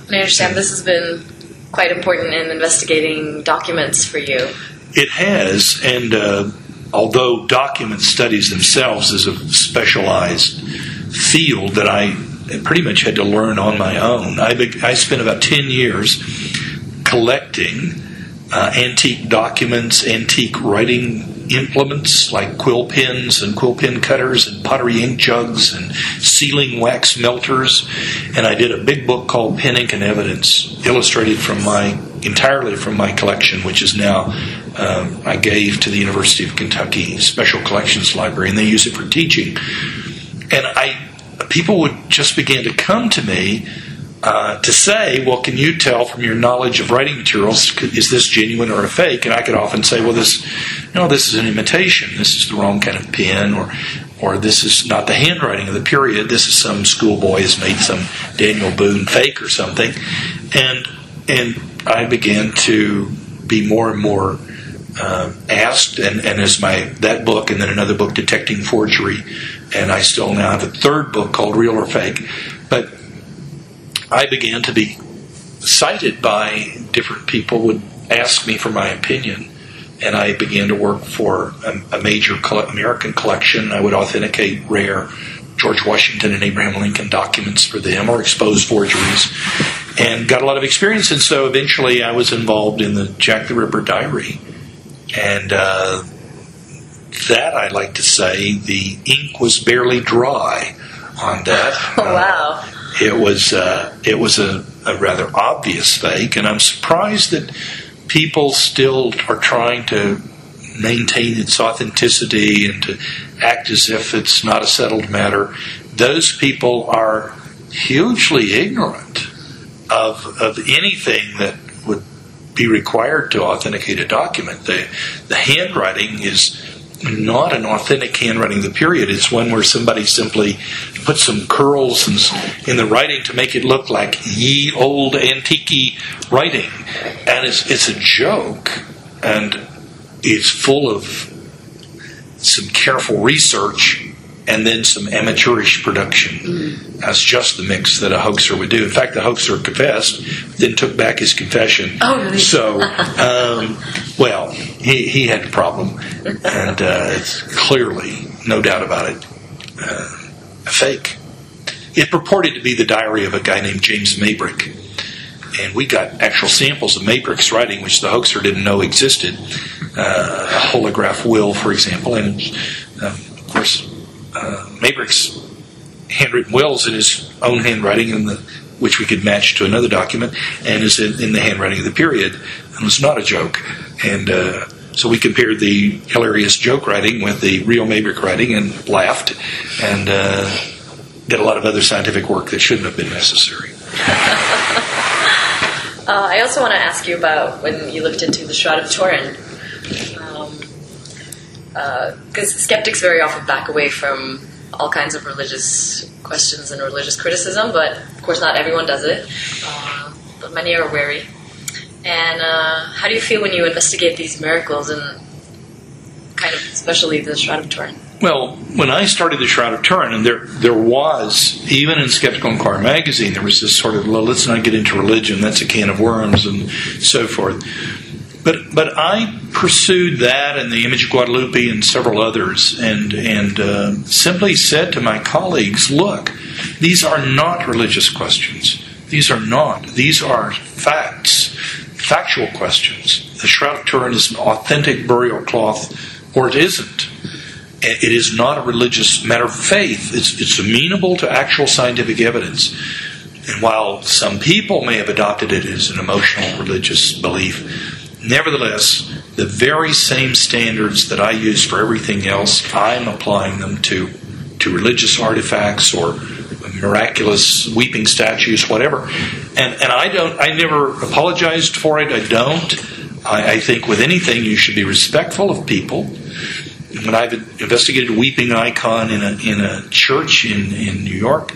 And I understand this has been quite important in investigating documents for you. It has, and uh, although document studies themselves is a specialized field that I pretty much had to learn on my own, I, be- I spent about 10 years collecting uh, antique documents, antique writing implements like quill pens and quill pen cutters and pottery ink jugs and sealing wax melters. And I did a big book called Pen, Ink, and Evidence, illustrated from my entirely from my collection, which is now um, I gave to the University of Kentucky Special Collections Library, and they use it for teaching. And I people would just begin to come to me uh, to say, well, can you tell from your knowledge of writing materials, is this genuine or a fake? And I could often say, well, this, no, this is an imitation. This is the wrong kind of pen, or, or this is not the handwriting of the period. This is some schoolboy has made some Daniel Boone fake or something, and and I began to be more and more uh, asked, and, and as my that book, and then another book, Detecting Forgery, and I still now have a third book called Real or Fake, I began to be cited by different people would ask me for my opinion and I began to work for a, a major American collection. I would authenticate rare George Washington and Abraham Lincoln documents for them or expose forgeries and got a lot of experience. And so eventually I was involved in the Jack the Ripper diary. And uh, that, I like to say, the ink was barely dry on that. Oh, wow. Uh, it was uh, it was a, a, rather obvious fake, and I'm surprised that people still are trying to maintain its authenticity and to act as if it's not a settled matter. Those people are hugely ignorant of of anything that would be required to authenticate a document. The the handwriting is not an authentic handwriting the period. It's one where somebody simply put some curls in the writing to make it look like ye old antique writing. And it's, it's a joke, and it's full of some careful research and then some amateurish production. Mm. That's just the mix that a hoaxer would do. In fact, the hoaxer confessed, then took back his confession. Oh, really? So, um, well, he, he had a problem, and uh, it's clearly, no doubt about it, uh, a fake. It purported to be the diary of a guy named James Maybrick. And we got actual samples of Maybrick's writing, which the hoaxer didn't know existed. Uh, a holograph will, for example, and uh, of course, uh, handwritten wills in his own handwriting, and the which we could match to another document, and is in, in the handwriting of the period, and was not a joke. And uh, so we compared the hilarious joke writing with the real Maybrick writing and laughed, and uh, did a lot of other scientific work that shouldn't have been necessary. Uh, I also want to ask you about when you looked into the Shroud of Turin. Because skeptics very often back away from all kinds of religious questions and religious criticism, but of course, not everyone does it. Uh, but many are wary. And uh, how do you feel when you investigate these miracles and kind of especially the Shroud of Turin? Well, when I started the Shroud of Turin, and there there was even in Skeptical Inquirer magazine, there was this sort of let's not get into religion. That's a can of worms and so forth. But but I pursued that and the image of Guadalupe and several others, and and uh, simply said to my colleagues, look, these are not religious questions. These are not. These are facts, factual questions. The Shroud of Turin is an authentic burial cloth, or it isn't. It is not a religious matter of faith. It's, it's amenable to actual scientific evidence. And while some people may have adopted it as an emotional religious belief, nevertheless, the very same standards that I use for everything else, I'm applying them to, to religious artifacts or miraculous weeping statues, whatever. And, and I don't, I never apologized for it. I don't. I, I think with anything, you should be respectful of people when I've investigated a weeping icon in a, in a church in, in New York,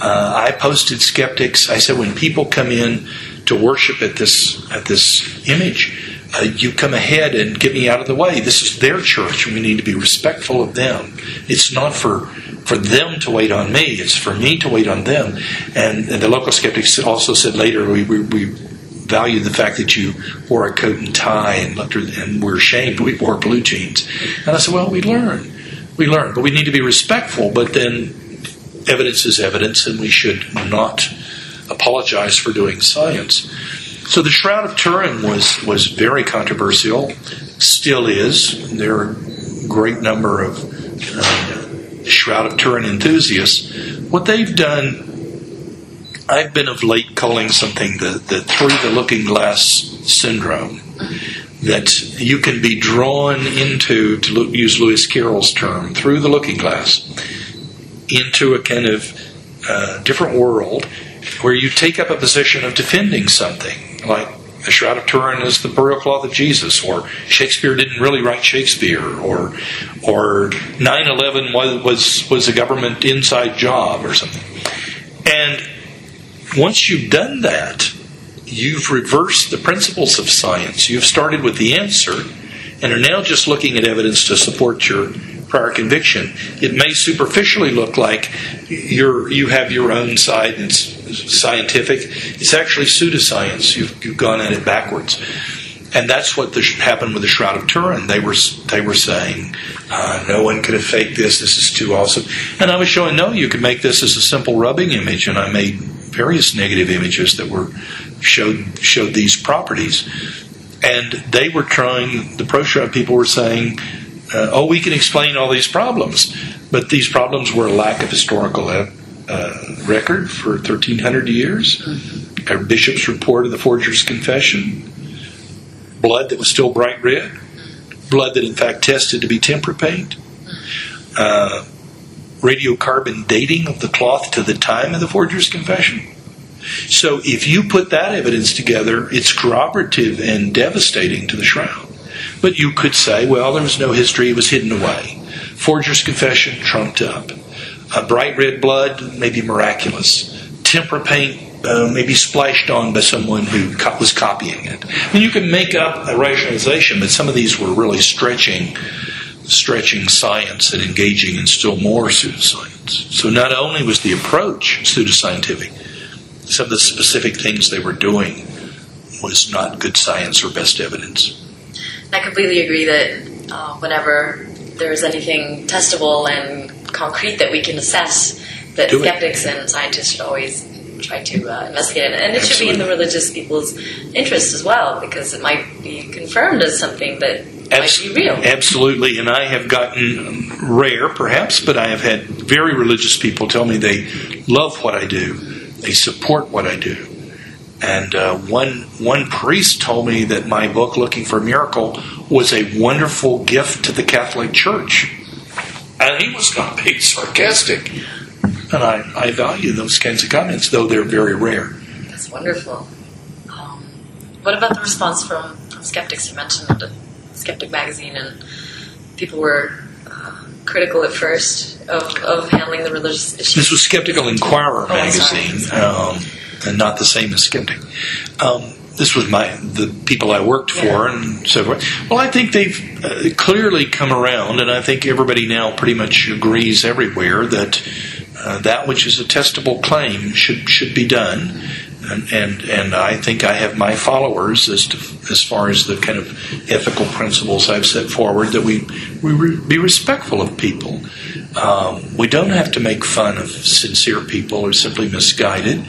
uh, I posted skeptics. I said, when people come in to worship at this at this image, uh, you come ahead and get me out of the way. This is their church, and we need to be respectful of them. It's not for for them to wait on me; it's for me to wait on them. And, and the local skeptics also said later, we, we, we valued the fact that you wore a coat and tie and looked and were ashamed we wore blue jeans. And I said, well, we learn. We learn, but we need to be respectful. But then evidence is evidence, and we should not apologize for doing science. So the Shroud of Turin was, was very controversial, still is. There are a great number of uh, Shroud of Turin enthusiasts. What they've done I've been of late calling something the, the through the looking glass syndrome. That you can be drawn into, to use Lewis Carroll's term, through the looking glass, into a kind of uh, different world where you take up a position of defending something, like the Shroud of Turin is the burial cloth of Jesus, or Shakespeare didn't really write Shakespeare, or or 9/11 was was was a government inside job or something. And once you've done that, you've reversed the principles of science. You've started with the answer and are now just looking at evidence to support your prior conviction. It may superficially look like you're, you have your own side and it's scientific. It's actually pseudoscience. You've, you've gone at it backwards. And that's what the, happened with the Shroud of Turin. They were they were saying, uh, no one could have faked this. This is too awesome. And I was showing, no, you could make this as a simple rubbing image. And I made various negative images that were showed showed these properties, and they were trying. The pro shroud people were saying, uh, "Oh, we can explain all these problems," but these problems were a lack of historical uh, record for 1,300 years. A bishop's report of the forger's confession, blood that was still bright red, blood that in fact tested to be tempera paint. Uh, radiocarbon dating of the cloth to the time of the forger's confession. So if you put that evidence together, it's corroborative and devastating to the shroud. But you could say, well, there was no history, it was hidden away. Forger's confession trumped up. A bright red blood, maybe miraculous. Tempera paint, uh, maybe splashed on by someone who co- was copying it. I mean, you can make up a rationalization, but some of these were really stretching stretching science and engaging in still more pseudoscience. So not only was the approach pseudoscientific, some of the specific things they were doing was not good science or best evidence. I completely agree that uh, whenever there's anything testable and concrete that we can assess, that Do it. skeptics and scientists should always try to uh, investigate it. And it should be in the religious people's interest as well, because it might be confirmed as something that Abs- might be real. Absolutely, and I have gotten rare, perhaps, but I have had very religious people tell me they love what I do. they support what I do. And uh, one one priest told me that my book, Looking for a Miracle, was a wonderful gift to the Catholic Church, and he was not being sarcastic. And I, I value those kinds of comments, though they're very rare. That's wonderful. Um, what about the response from, from skeptics? You mentioned the Skeptic magazine, and people were uh, critical at first of, of handling the religious issues. This was Skeptical Inquirer Oh, magazine, um, and not the same as Skeptic. Um, this was my the people I worked for and so forth. Well, I think they've uh, clearly come around, and I think everybody now pretty much agrees everywhere that uh, that which is a testable claim should should be done. And, and and I think I have my followers as to, as far as the kind of ethical principles I've set forward that we we re, be respectful of people. Um, we don't have to make fun of sincere people or simply misguided.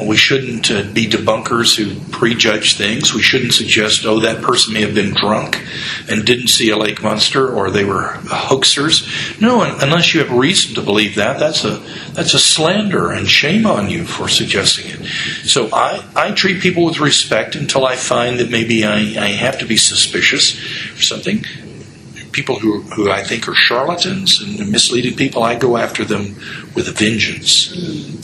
We shouldn't uh, be debunkers who prejudge things. We shouldn't suggest, oh, that person may have been drunk and didn't see a lake monster, or they were hoaxers. No, un- unless you have reason to believe that, that's a that's a slander, and shame on you for suggesting it. So I, I treat people with respect until I find that maybe I, I have to be suspicious or something people who, who I think are charlatans and misleading people, I go after them with a vengeance.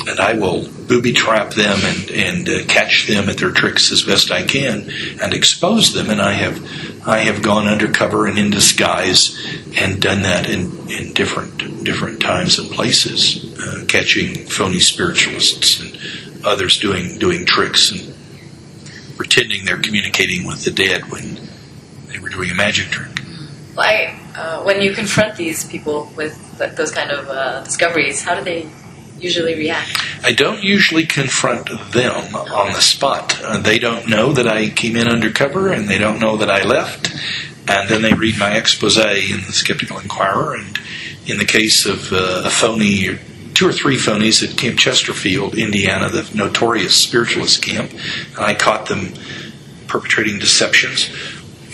And I will booby trap them and, and uh, catch them at their tricks as best I can and expose them. And I have I have gone undercover and in disguise and done that in, in different different times and places, uh, catching phony spiritualists and others doing doing tricks and pretending they're communicating with the dead when they were doing a magic trick. I, uh, when you confront these people with th- those kind of uh, discoveries, how do they usually react? I don't usually confront them on the spot. Uh, they don't know that I came in undercover, and they don't know that I left. And then they read my expose in the Skeptical Inquirer. And in the case of uh, a phony, two or three phonies at Camp Chesterfield, Indiana, the notorious spiritualist camp, and I caught them perpetrating deceptions.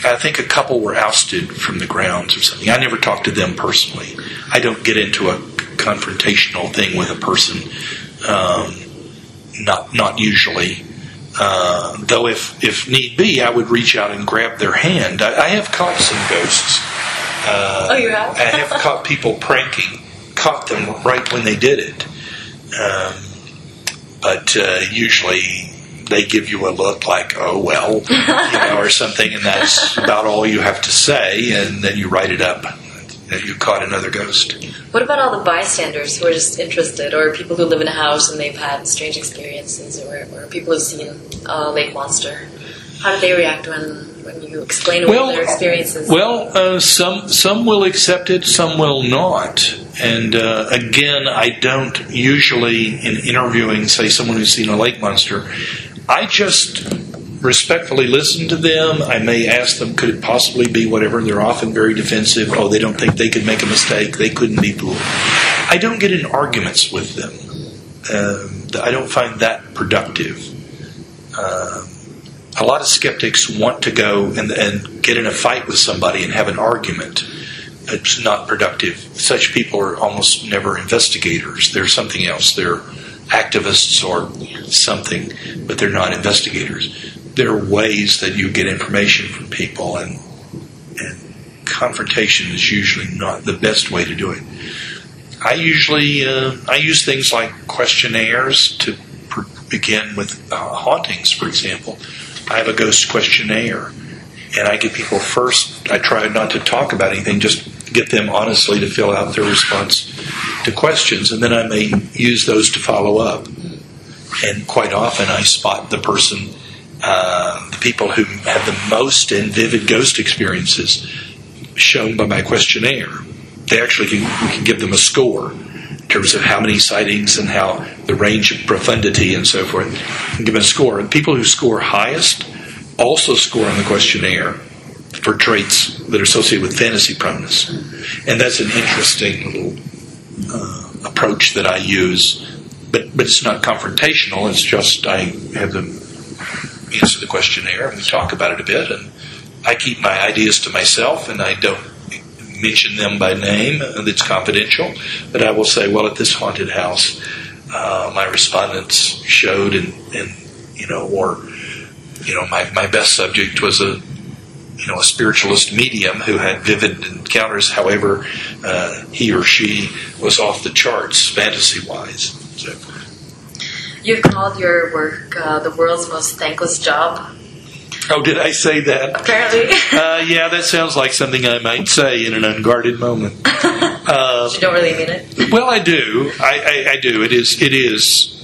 I think a couple were ousted from the grounds or something. I never talked to them personally. I don't get into a confrontational thing with a person. Um, not not usually. Uh, though if if need be, I would reach out and grab their hand. I, I have caught some ghosts. Uh, Oh, you have? I have caught people pranking. Caught them right when they did it. Um, but uh, usually they give you a look like, "Oh well," you know, or something, and that's about all you have to say, and then you write it up that you caught another ghost. What about all the bystanders who are just interested, or people who live in a house and they've had strange experiences, or, or people who've seen a lake monster? How do they react when, when you explain away their experiences? Well, uh, some some will accept it, some will not. And uh, again, I don't usually in interviewing, say, someone who's seen a lake monster. I just respectfully listen to them. I may ask them, could it possibly be whatever? They're often very defensive. Oh, they don't think they could make a mistake. They couldn't be fooled. I don't get in arguments with them. Um, I don't find that productive. Um, a lot of skeptics want to go and, and get in a fight with somebody and have an argument. It's not productive. Such people are almost never investigators. They're something else. They're activists or something, but they're not investigators. There are ways that you get information from people, and and confrontation is usually not the best way to do it. I usually uh, I use things like questionnaires to pr- begin with uh, hauntings, for example. I have a ghost questionnaire, and I get people first. I try not to talk about anything, just get them honestly to fill out their response to questions, and then I may use those to follow up. And quite often, I spot the person, uh, the people who have the most and vivid ghost experiences shown by my questionnaire. They actually can, we can give them a score in terms of how many sightings and how the range of profundity and so forth. And give them a score. And people who score highest also score on the questionnaire for traits that are associated with fantasy proneness. And that's an interesting little uh, approach that I use. But, but it's not confrontational. It's just I have them answer the questionnaire and we talk about it a bit. And I keep my ideas to myself and I don't mention them by name. And it's confidential. But I will say, well, at this haunted house, uh, my respondents showed, and, and you know, or you know, my, my best subject was a you know a spiritualist medium who had vivid encounters. However, uh, he or she was off the charts fantasy wise. So. You've called your work uh, the world's most thankless job. Oh, did I say that? Apparently. Uh, yeah, that sounds like something I might say in an unguarded moment. Uh, you don't really mean it. well, I do. I, I, I do. It is. It is.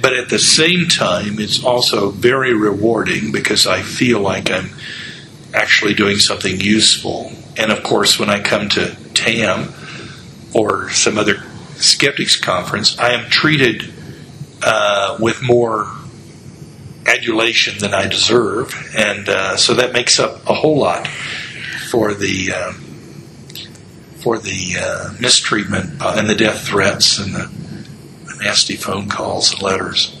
But at the same time, it's also very rewarding because I feel like I'm actually doing something useful. And of course, when I come to TAM or some other skeptics conference, I am treated uh, with more adulation than I deserve, and uh, so that makes up a whole lot for the uh, for the uh, mistreatment uh, and the death threats and the nasty phone calls and letters.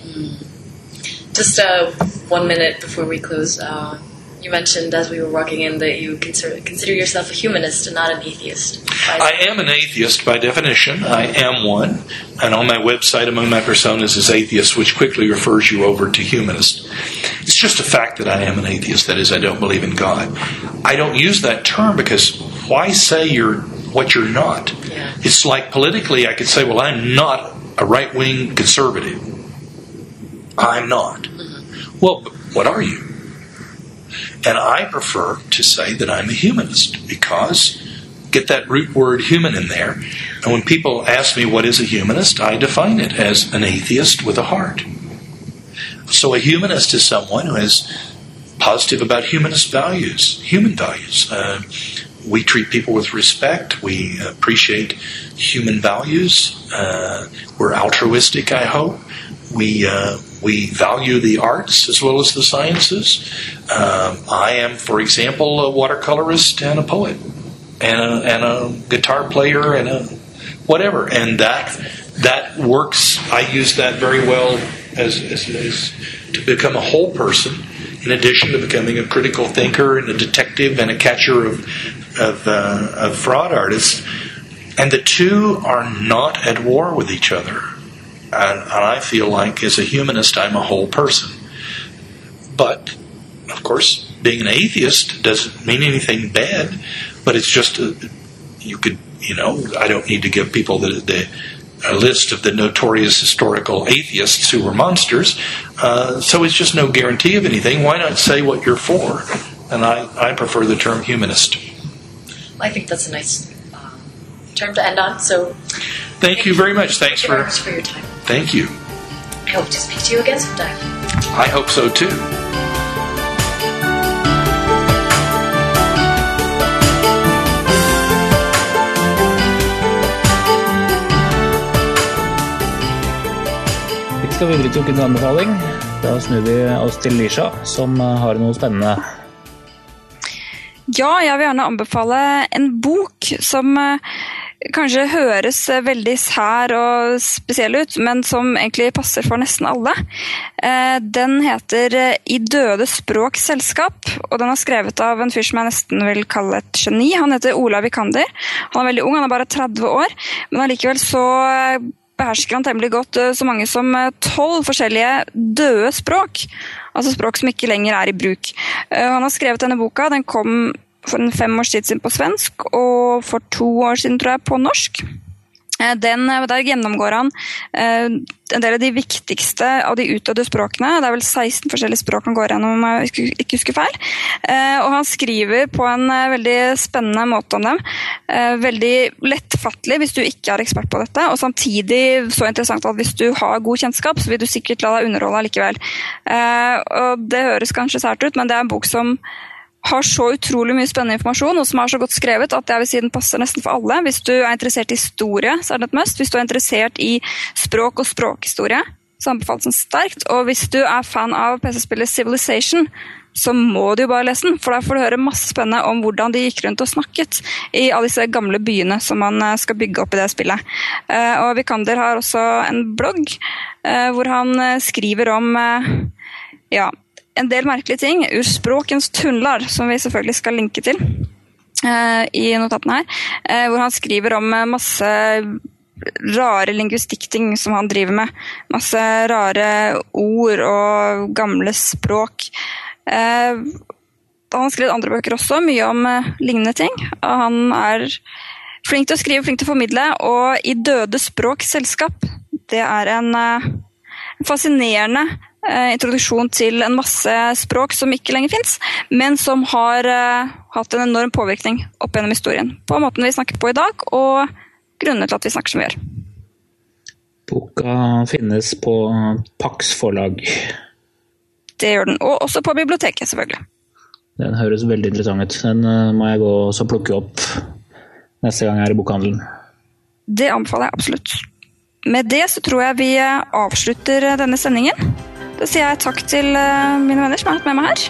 Just uh, one minute before we close, uh, you mentioned as we were walking in that you consider, consider yourself a humanist and not an atheist. I am an atheist by definition. I am one, and on my website, among my personas is atheist, which quickly refers you over to humanist. It's just a fact that I am an atheist. That is, I don't believe in God. I don't use that term because why say you're what you're not? Yeah. It's like politically, I could say, well, I'm not a right wing conservative. I'm not. Well, what are you? And I prefer to say that I'm a humanist because get that root word human in there. And when people ask me what is a humanist, I define it as an atheist with a heart. So a humanist is someone who is positive about humanist values, human values. Uh, we treat people with respect. We appreciate human values. Uh, we're altruistic, I hope. We uh, we value the arts as well as the sciences. Um, I am, for example, a watercolorist and a poet, and a, and a guitar player and a whatever, and that that works. I use that very well as, as, as to become a whole person. In addition to becoming a critical thinker and a detective and a catcher of of, uh, of fraud artists, and the two are not at war with each other. And, and I feel like, as a humanist, I'm a whole person. But, of course, being an atheist doesn't mean anything bad, but it's just a, you could, you know, I don't need to give people the, the a list of the notorious historical atheists who were monsters. Uh, so it's just no guarantee of anything. Why not say what you're for? And I, I prefer the term humanist. I think that's a nice um, term to end on. So Thank you very much. Thanks thank for. for your time. Thank you. I hope to speak to you again sometime. I hope so too. Skal videre til ukens anbefaling. Da snur vi oss til Lisha, som har noe spennende. Ja, jeg vil gjerne anbefale en bok som eh, kanskje høres veldig sær og spesiell ut, men som egentlig passer for nesten alle. Eh, Den heter I døde språks selskap, og den er skrevet av en fyr som jeg nesten vil kalle et geni. Han heter Olav Vikander. Han er veldig ung, han er bare 30 år, men allikevel så behersker han temmelig godt eh, så mange som eh, tolv forskjellige døde språk. Altså språk som ikke lenger er i bruk. Eh, Han har skrevet denne boka. Den kom for en fem års tid siden på svensk, og for to år siden tror jeg på norsk. Eh, Den, eh, der gjennomgår han eh, en del av de viktigste av de utdødde språkene. Det er vel 16 forskjellige språk han går gjennom, om jeg ikke- husker feil. Og han skriver på en veldig spennende måte om dem. Veldig lettfattelig hvis du ikke er ekspert på dette, og samtidig så interessant at hvis du har god kjennskap, så vil du sikkert la deg underholde likevel. Og det høres kanskje sært ut, men det er en bok som har så utrolig mye spennende informasjon og som er så godt skrevet at jeg vil si den passer nesten for alle. Hvis du er interessert i historie, så er den et must. Hvis du er interessert i språk og språkhistorie, så anbefales den sterkt. Og hvis du er fan av PC-spillet Civilization, så må du jo bare lese den, for der får du høre masse spennende om hvordan de gikk rundt og snakket i alle disse gamle byene som man eh, skal bygge opp i det spillet. Eh, Og Vikander har også en blogg eh, hvor han skriver om ja, en del merkelige ting. Ur språkens tunnlar, som vi selvfølgelig skal linke til uh, i notatene her. uh, hvor han skriver om eh, masse rare lingvistikkting som han driver med. Masse rare ord og gamle språk. Uh, han har skrevet andre bøker også, mye om lignende ting. Og han er flink til å skrive, flink til å formidle, og i Døde språks selskap, det er en fascinerende introduksjon til en masse språk som ikke lenger fins, men som har eh, hatt en enorm påvirkning opp gjennom historien. På måten vi snakker på i dag, og grunnene til at vi snakker som vi gjør. Boka finnes på Pax forlag. Det gjør den. Og også på biblioteket, selvfølgelig. Den høres veldig interessant ut. Den uh, må jeg gå og plukke opp neste gang jeg er i bokhandelen. Det anbefaler jeg absolutt. Med det så tror jeg vi eh, avslutter eh, denne sendingen. Da sier jeg takk til mine venner som har hatt med meg her.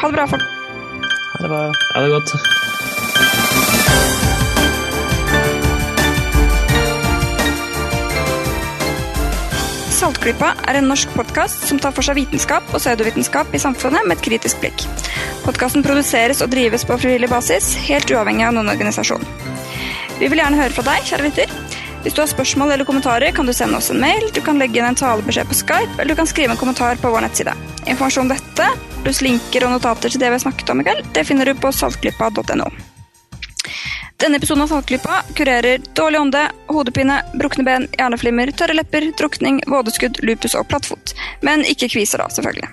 Ha det bra, folk. Ha det bra. Ha det godt. Saltklypa er en norsk podkast som tar for seg vitenskap og pseudovitenskap i samfunnet med et kritisk blikk. Podkasten produseres og drives på frivillig basis, helt uavhengig av noen organisasjon. Vi vil gjerne høre fra deg, kjære lytter. Hvis du har spørsmål eller kommentarer, kan du sende oss en mail, du kan legge inn en talebeskjed på Skype, eller du kan skrive en kommentar på vår nettside. Informasjon om dette, pluss linker og notater til det vi har snakket om i kveld, det finner du på saltklypa.no. Denne episoden av Saltklypa kurerer dårlig ånde, hodepine, brukne ben, hjerneflimmer, tørre lepper, drukning, vådeskudd, lupus og plattfot. Men ikke kviser, da, selvfølgelig.